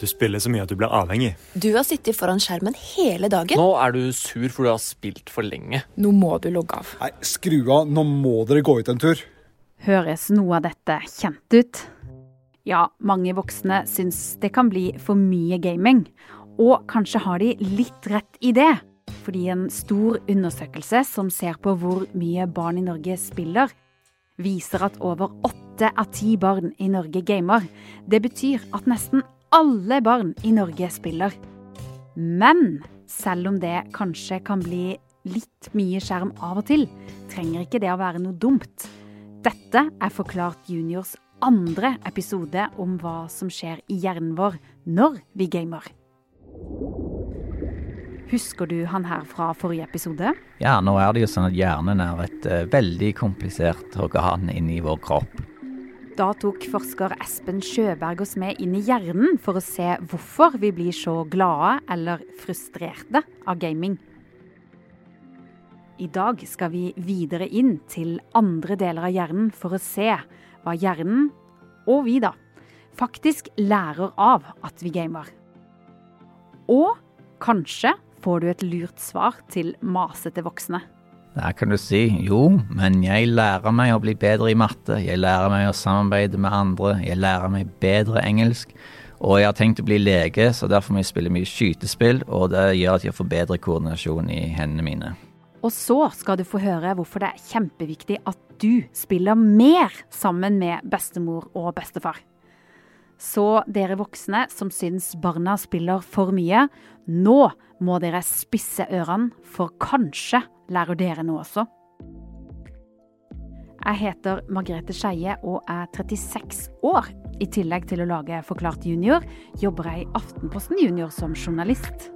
Du spiller så mye at du blir avhengig. Du har sittet foran skjermen hele dagen. Nå er du sur fordi du har spilt for lenge. Nå må du logge av. Nei, skru av. Nå må dere gå ut en tur. Høres noe av dette kjent ut? Ja, mange voksne syns det kan bli for mye gaming. Og kanskje har de litt rett i det. Fordi en stor undersøkelse som ser på hvor mye barn i Norge spiller, viser at over åtte av ti barn i Norge gamer. Det betyr at nesten alle barn i Norge spiller. Men selv om det kanskje kan bli litt mye skjerm av og til, trenger ikke det å være noe dumt. Dette er Forklart juniors andre episode om hva som skjer i hjernen vår når vi gamer. Husker du han her fra forrige episode? Ja, nå er det jo sånn at hjernen er et uh, veldig komplisert organ inni vår kropp. Da tok forsker Espen Sjøberg oss med inn i hjernen for å se hvorfor vi blir så glade eller frustrerte av gaming. I dag skal vi videre inn til andre deler av hjernen for å se hva hjernen, og vi da, faktisk lærer av at vi gamer. Og kanskje får du et lurt svar til masete voksne. Der kan du si jo, men jeg lærer meg å bli bedre i matte, jeg lærer meg å samarbeide med andre, jeg lærer meg bedre engelsk, og jeg har tenkt å bli lege, så derfor må jeg spille mye skytespill, og det gjør at jeg får bedre koordinasjon i hendene mine. Og så skal du få høre hvorfor det er kjempeviktig at du spiller mer sammen med bestemor og bestefar. Så dere voksne som syns barna spiller for mye, nå må dere spisse ørene, for kanskje lærer dere noe også. Jeg heter Margrethe Skeie og er 36 år. I tillegg til å lage Forklart junior, jobber jeg i Aftenposten Junior som journalist.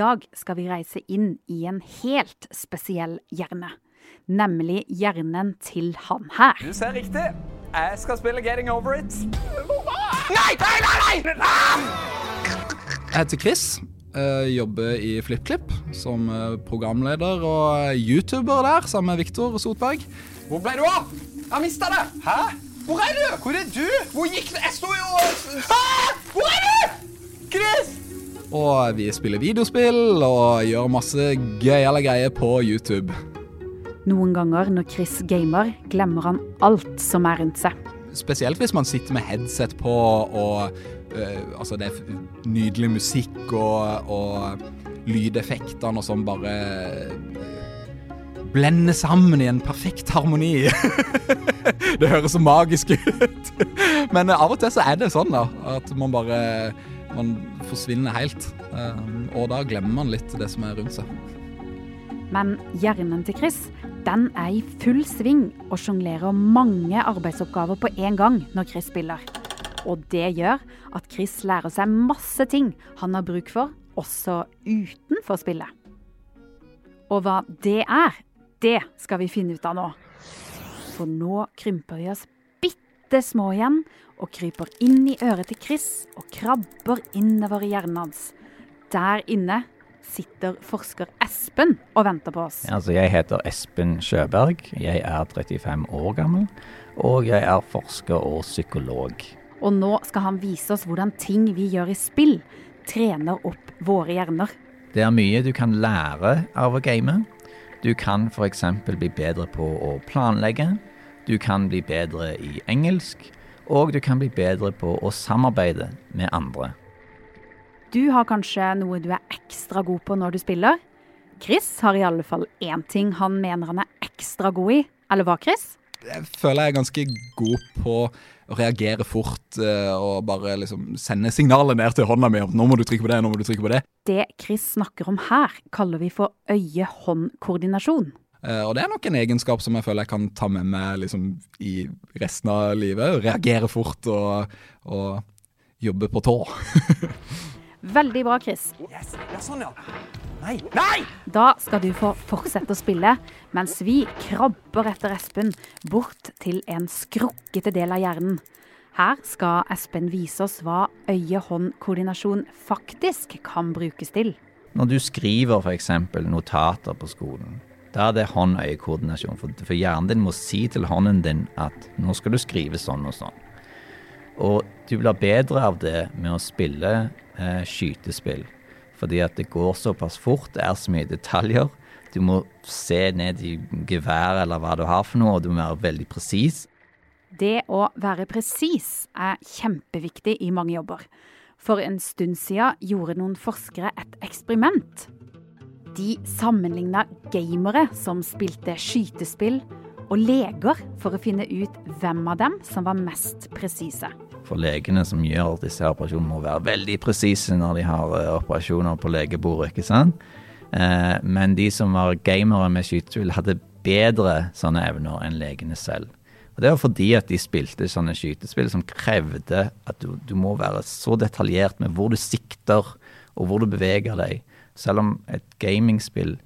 Dag skal vi reise inn i en helt spesiell hjerne. Nemlig hjernen til han her. Du ser riktig. Jeg skal spille Getting Over It. Nei, nei, nei! nei! Jeg heter Chris. Jeg jobber i FlippKlipp som eh, programleder og YouTuber der, sammen med Viktor Sotberg. Hvor ble du av? Jeg har mista det. Hæ? Hvor er du? Hvor er du? Hvor gikk det? Jeg sto jo Hæ? Hvor er du? Chris! Og vi spiller videospill og gjør masse gøyale greier på YouTube. Noen ganger når Chris gamer, glemmer han alt som er rundt seg. Spesielt hvis man sitter med headset på og øh, Altså, det er nydelig musikk og, og lydeffektene og sånn bare blende blender sammen i en perfekt harmoni. det høres så magisk ut. Men av og til så er det sånn, da. At man bare Man forsvinner helt. Og da glemmer man litt det som er rundt seg. Men hjernen til Chris den er i full sving og sjonglerer mange arbeidsoppgaver på en gang når Chris spiller. Og det gjør at Chris lærer seg masse ting han har bruk for, også utenfor spillet. Og hva det er, det skal vi finne ut av nå. For nå krymper vi oss bitte små igjen og kryper inn i øret til Chris og krabber innover i hjernen hans. Der inne sitter forsker Espen og venter på oss. Altså, jeg heter Espen Sjøberg. Jeg er 35 år gammel, og jeg er forsker og psykolog. Og nå skal han vise oss hvordan ting vi gjør i spill, trener opp våre hjerner. Det er mye du kan lære av å game. Du kan f.eks. bli bedre på å planlegge. Du kan bli bedre i engelsk. Og du kan bli bedre på å samarbeide med andre. Du har kanskje noe du er ekstra god på når du spiller. Chris har i alle fall én ting han mener han er ekstra god i. Eller hva, Chris? Jeg føler jeg er ganske god på å reagere fort uh, og bare liksom sende signaler ned til hånda mi om nå må du trykke på det, nå må du trykke på det. Det Chris snakker om her, kaller vi for øye-hånd-koordinasjon. Uh, og det er nok en egenskap som jeg føler jeg kan ta med meg liksom, i resten av livet. Reagere fort og, og jobbe på tå. Veldig bra, Chris. Yes. Ja, sånn, ja. Nei! Nei! Da skal du få fortsette å spille, mens vi krabber etter Espen bort til en skrukkete del av hjernen. Her skal Espen vise oss hva øye-hånd-koordinasjon faktisk kan brukes til. Når du skriver f.eks. notater på skolen, da er det hånd-øye-koordinasjon. For, for hjernen din må si til hånden din at nå skal du skrive sånn og sånn. Og du blir bedre av det med å spille eh, skytespill. Fordi at det går såpass fort, det er så mye detaljer. Du må se ned i geværet eller hva du har for noe, og du må være veldig presis. Det å være presis er kjempeviktig i mange jobber. For en stund siden gjorde noen forskere et eksperiment. De sammenligna gamere som spilte skytespill, og leger for å finne ut hvem av dem som var mest presise. For legene som gjør disse operasjonene, må være veldig presise når de har eh, operasjoner på legebordet, ikke sant? Eh, men de som var gamere med skytespill, hadde bedre sånne evner enn legene selv. Og Det var fordi at de spilte sånne skytespill som krevde at du, du må være så detaljert med hvor du sikter og hvor du beveger deg. Selv om et gamingspill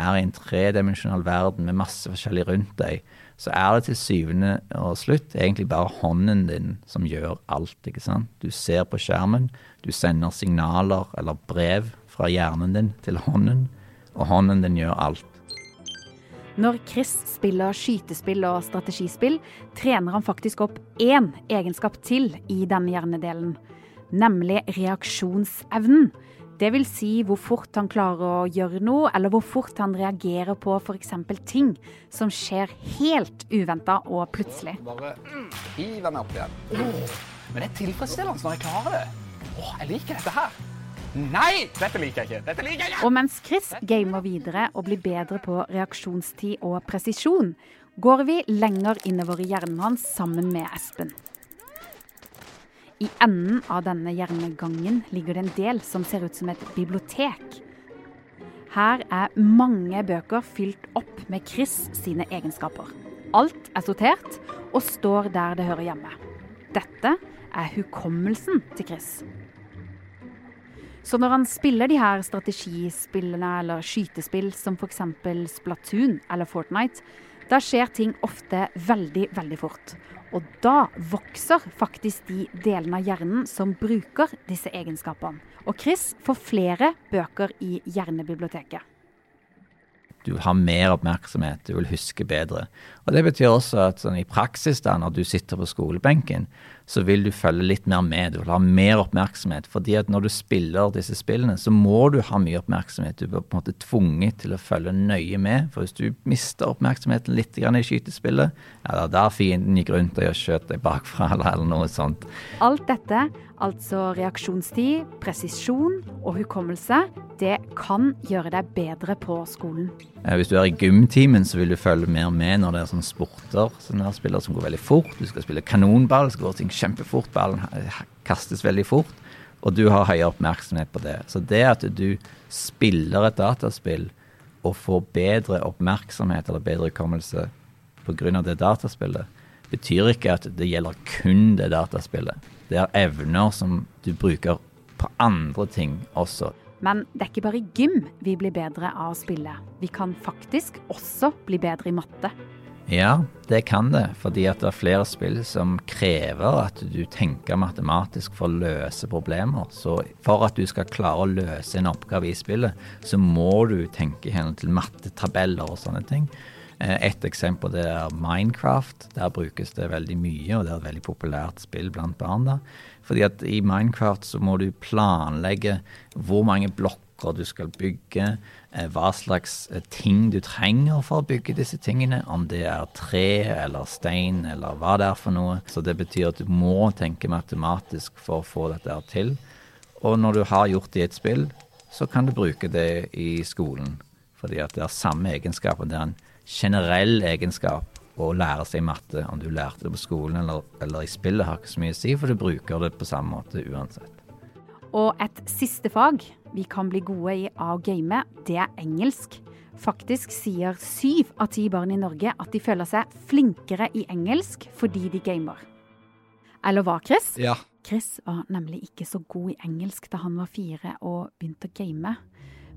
er i en tredimensjonal verden med masse forskjellig rundt deg, så er det til syvende og slutt egentlig bare hånden din som gjør alt. ikke sant? Du ser på skjermen, du sender signaler eller brev fra hjernen din til hånden, og hånden din gjør alt. Når Chris spiller skytespill og strategispill, trener han faktisk opp én egenskap til i denne hjernedelen, nemlig reaksjonsevnen. Det vil si hvor fort han klarer å gjøre noe, eller hvor fort han reagerer på f.eks. ting som skjer helt uventa og plutselig. Bare hiver meg opp igjen. Men det er tilfredsstillende når jeg klarer det. Åh, jeg liker dette her. Nei, dette liker jeg ikke. Dette liker jeg ikke. Og mens Chris gamer videre og blir bedre på reaksjonstid og presisjon, går vi lenger innover i hjernen hans sammen med Espen. I enden av denne hjernegangen ligger det en del som ser ut som et bibliotek. Her er mange bøker fylt opp med Chris sine egenskaper. Alt er sortert og står der det hører hjemme. Dette er hukommelsen til Chris. Så når han spiller de her strategispillene eller skytespill som f.eks. Splatoon eller Fortnite, da skjer ting ofte veldig, veldig fort. Og da vokser faktisk de delene av hjernen som bruker disse egenskapene. Og Chris får flere bøker i hjernebiblioteket. Du har mer oppmerksomhet, du vil huske bedre. Og Det betyr også at sånn, i praksis, da, når du sitter på skolebenken, så vil du følge litt mer med. Du vil ha mer oppmerksomhet. fordi at når du spiller disse spillene, så må du ha mye oppmerksomhet. Du blir på en måte tvunget til å følge nøye med. For hvis du mister oppmerksomheten litt i skytespillet, ja, det er der fienden gikk rundt og skjøt deg bakfra, eller, eller noe sånt. Alt dette, altså reaksjonstid, presisjon og hukommelse, det kan gjøre deg bedre på skolen. Eh, hvis du er i gymtimen, så vil du følge mer med når det er sånne sporter sånne spiller som går veldig fort. Du skal spille kanonball, så går ting kjempefort, ballen kastes veldig fort. Og du har høyere oppmerksomhet på det. Så det at du spiller et dataspill og får bedre oppmerksomhet eller bedre hukommelse pga. det dataspillet, betyr ikke at det gjelder kun det dataspillet. Det er evner som du bruker på andre ting også. Men det er ikke bare i gym vi blir bedre av å spille. Vi kan faktisk også bli bedre i matte. Ja, det kan det, fordi at det er flere spill som krever at du tenker matematisk for å løse problemer. Så for at du skal klare å løse en oppgave i spillet, så må du tenke henhold til mattetabeller og sånne ting. Eh, et eksempel det er Minecraft. Der brukes det veldig mye, og det er et veldig populært spill blant barn. da. Fordi at i Minecraft så må du planlegge hvor mange blokker du skal bygge, eh, hva slags eh, ting du trenger for å bygge disse tingene. Om det er tre eller stein eller hva det er for noe. Så det betyr at du må tenke matematisk for å få dette til. Og når du har gjort det i et spill, så kan du bruke det i skolen. Fordi at det er samme egenskaper. Det er en generell egenskap å lære seg matte. Om du lærte det på skolen eller, eller i spillet, har ikke så mye å si, for du bruker det på samme måte uansett. Og et siste fag vi kan bli gode i av å game, det er engelsk. Faktisk sier syv av ti barn i Norge at de føler seg flinkere i engelsk fordi de gamer. Eller hva, Chris? Ja. Chris var nemlig ikke så god i engelsk da han var fire og begynte å game.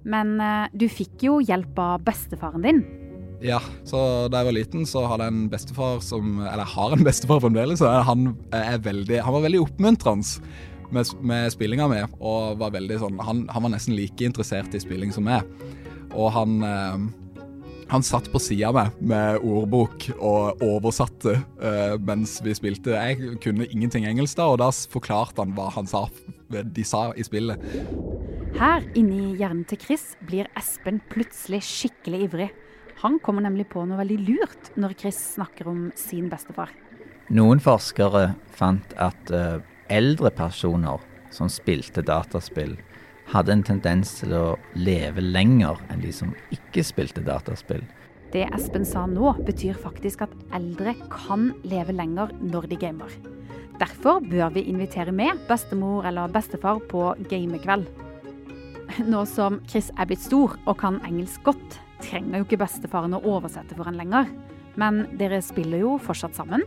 Men uh, du fikk jo hjelp av bestefaren din. Ja, så da jeg var liten, så hadde jeg en bestefar som Eller jeg har en bestefar fremdeles. og Han, er veldig, han var veldig oppmuntrende. Med, med spillinga mi, og var veldig sånn han, han, var nesten like interessert i spilling som meg. Og han eh, han satt på sida av meg med ordbok og oversatte uh, mens vi spilte. Jeg kunne ingenting engelsk da, og da forklarte han hva han sa, de sa i spillet. Her inni hjernen til Chris blir Espen plutselig skikkelig ivrig. Han kommer nemlig på noe veldig lurt når Chris snakker om sin bestefar. Noen forskere fant at uh, eldre personer som spilte dataspill, hadde en tendens til å leve lenger enn de som ikke spilte dataspill. Det Espen sa nå, betyr faktisk at eldre kan leve lenger når de gamer. Derfor bør vi invitere med bestemor eller bestefar på gamekveld. Nå som Chris er blitt stor og kan engelsk godt, trenger jo ikke bestefaren å oversette for han lenger. Men dere spiller jo fortsatt sammen.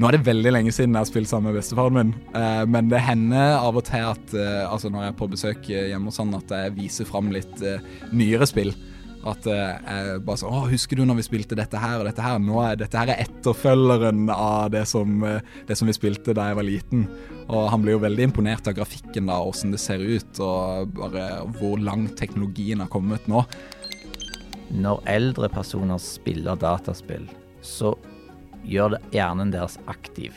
Nå er det veldig lenge siden jeg har spilt sammen med bestefaren min, eh, men det hender av og til at eh, altså når jeg er på besøk hjemme hos han, at jeg viser fram litt eh, nyere spill. At jeg bare sånn Å, husker du når vi spilte dette her og dette her? Nå er dette her er etterfølgeren av det som, det som vi spilte da jeg var liten. Og han blir jo veldig imponert av grafikken da, åssen det ser ut, og bare hvor langt teknologien har kommet nå. Når eldre personer spiller dataspill, så gjør det hjernen deres aktiv.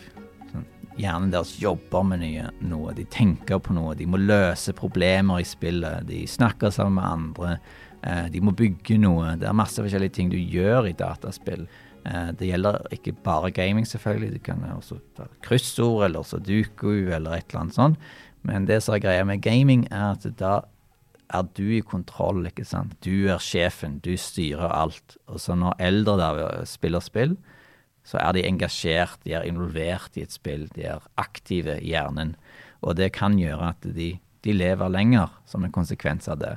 Sånn, hjernen deres jobber med nye, noe, de tenker på noe, de må løse problemer i spillet. De snakker sammen med andre, eh, de må bygge noe. Det er masse forskjellige ting du gjør i dataspill. Eh, det gjelder ikke bare gaming, selvfølgelig. Det kan også være kryssord eller sudoku eller et eller annet sånt. Men det som er greia med gaming, er at da er du i kontroll, ikke sant. Du er sjefen, du styrer alt. Og så når eldre der spiller spill, så er de engasjert, de er involvert i et spill, de er aktive i hjernen. Og det kan gjøre at de, de lever lenger som en konsekvens av det.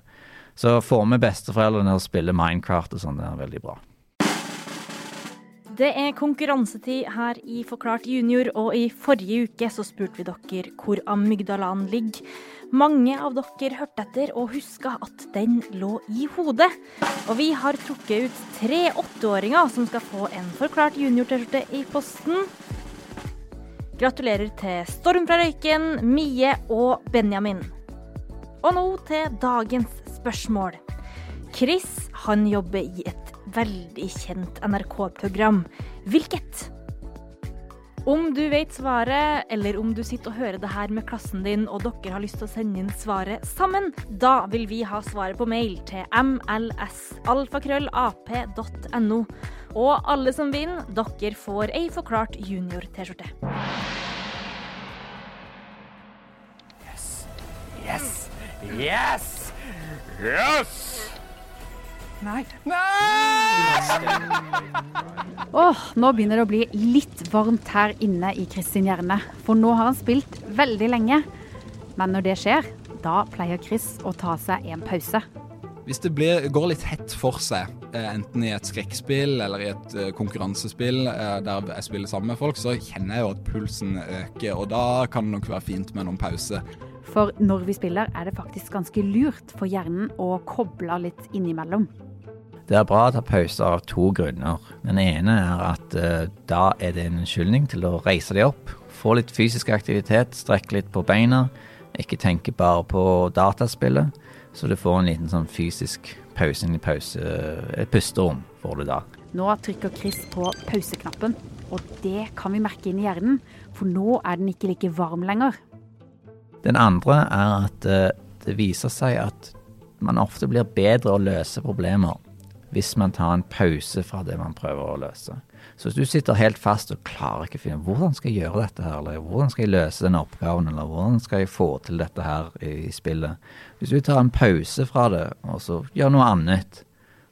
Så får vi besteforeldrene og spille Minecraft og sånn, det er veldig bra. Det er konkurransetid her i Forklart junior, og i forrige uke så spurte vi dere hvor amygdalaen ligger. Mange av dere hørte etter og huska at den lå i hodet. Og vi har trukket ut tre åtteåringer som skal få en Forklart junior-T-skjorte i posten. Gratulerer til Storm fra Røyken, Mie og Benjamin. Og nå til dagens spørsmål. Chris han jobber i et veldig kjent NRK-program. Hvilket? Om du vet svaret, eller om du sitter og hører det her med klassen din, og dere har lyst til å sende inn svaret sammen, da vil vi ha svaret på mail til mlsalfakrøllap.no. Og alle som vinner, dere får ei forklart junior-T-skjorte. Yes! Yes! Yes! Yes! Nei. Nei! Åh, nå begynner det å bli litt varmt her inne i Chris sin hjerne. For nå har han spilt veldig lenge. Men når det skjer, da pleier Chris å ta seg en pause. Hvis det blir, går litt hett for seg, eh, enten i et skrekkspill eller i et eh, konkurransespill eh, der jeg spiller sammen med folk, så kjenner jeg jo at pulsen øker, og da kan det nok være fint med noen pause. For når vi spiller, er det faktisk ganske lurt for hjernen å koble litt innimellom. Det er bra å ta pauser av to grunner. Den ene er at uh, da er det en unnskyldning til å reise deg opp. Få litt fysisk aktivitet, strekke litt på beina. Ikke tenke bare på dataspillet. Så du får en liten sånn fysisk pause inn i pause, et pusterom får du da. Nå trykker Chris på pauseknappen, og det kan vi merke inn i hjernen. For nå er den ikke like varm lenger. Den andre er at uh, det viser seg at man ofte blir bedre å løse problemer hvis man tar en pause fra det man prøver å løse. Så hvis du sitter helt fast og klarer ikke å finne hvordan skal jeg gjøre dette her, eller hvordan skal jeg løse denne oppgaven, eller hvordan skal jeg få til dette her i spillet Hvis du tar en pause fra det, og så gjør noe annet,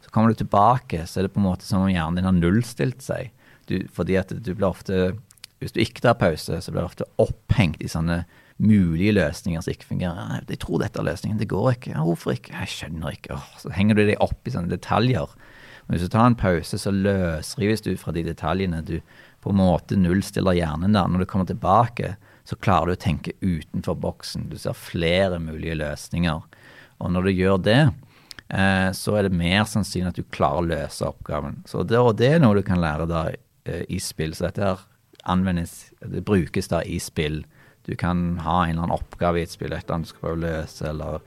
så kommer du tilbake, så er det på en måte som om hjernen din har nullstilt seg. Du, fordi at du blir ofte Hvis du ikke tar pause, så blir du ofte opphengt i sånne mulige løsninger som ikke fungerer. Jeg tror dette er løsningen, det går ikke. Ja, hvorfor ikke? Jeg skjønner ikke. Åh, så henger du deg opp i sånne detaljer. Men hvis du tar en pause, så løsrives du fra de detaljene. Du på en måte nullstiller hjernen der. Når du kommer tilbake, så klarer du å tenke utenfor boksen. Du ser flere mulige løsninger. Og når du gjør det, eh, så er det mer sannsynlig at du klarer å løse oppgaven. Så det, og det er noe du kan lære da eh, i spill. Så dette her anvendes, det brukes da i spill Du kan ha en eller annen oppgave i et spill, et eller annet du skal prøve å løse, eller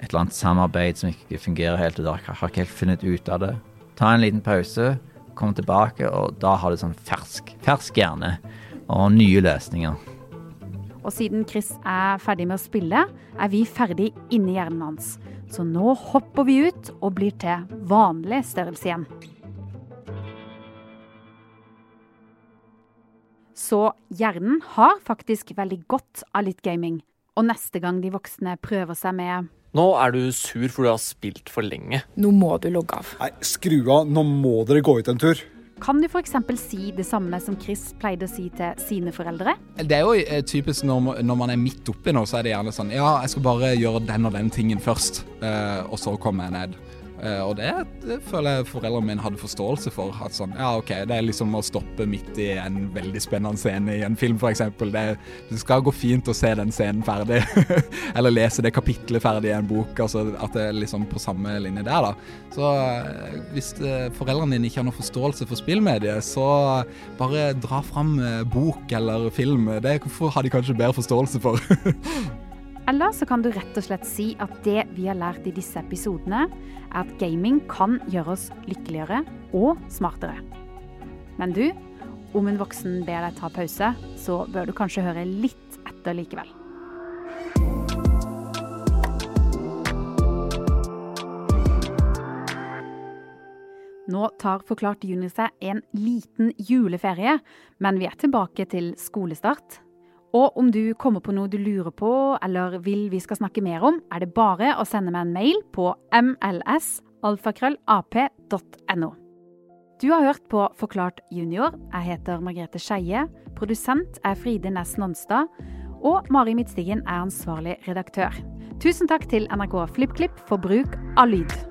et eller annet samarbeid som ikke fungerer helt, og du har ikke helt funnet ut av det. Ta en liten pause, kom tilbake, og da har du sånn fersk, fersk hjerne og nye løsninger. Og siden Chris er ferdig med å spille, er vi ferdig inni hjernen hans. Så nå hopper vi ut og blir til vanlig størrelse igjen. Så hjernen har faktisk veldig godt av litt gaming. Og neste gang de voksne prøver seg med Nå er du sur fordi du har spilt for lenge. Nå må du logge av. Nei, skru av. Nå må dere gå ut en tur. Kan du f.eks. si det samme som Chris pleide å si til sine foreldre? Det er jo eh, typisk når, man- når man er midt oppi noe, så er det gjerne sånn Ja, jeg skal bare gjøre den og den tingen først, eh, og så kommer jeg ned. Eh, og det, det føler jeg foreldrene mine hadde forståelse for. At sånn, ja OK, det er liksom å stoppe midt i en veldig spennende scene i en film, f.eks. Det, det skal gå fint å se den scenen ferdig. Eller lese det kapitlet ferdig i en bok. Altså at det er liksom på samme linje der, da. Så eh, hvis eh, foreldrene dine ikke har noe forståelse for spillmediet, så bare dra fram bok eller film. Det har de kanskje bedre forståelse for. Eller så kan du rett og slett si at det vi har lært i disse episodene, er at gaming kan gjøre oss lykkeligere og smartere. Men du, om en voksen ber deg ta pause, så bør du kanskje høre litt etter likevel. Nå tar Forklart juni seg en liten juleferie, men vi er tilbake til skolestart. Og om du kommer på noe du lurer på eller vil vi skal snakke mer om, er det bare å sende meg en mail på mls.alfakrøllap.no. Du har hørt på Forklart junior. Jeg heter Margrethe Skeie. Produsent er Fride Næss Nonstad. Og Mari Midtstigen er ansvarlig redaktør. Tusen takk til NRK FlippKlipp for bruk av lyd.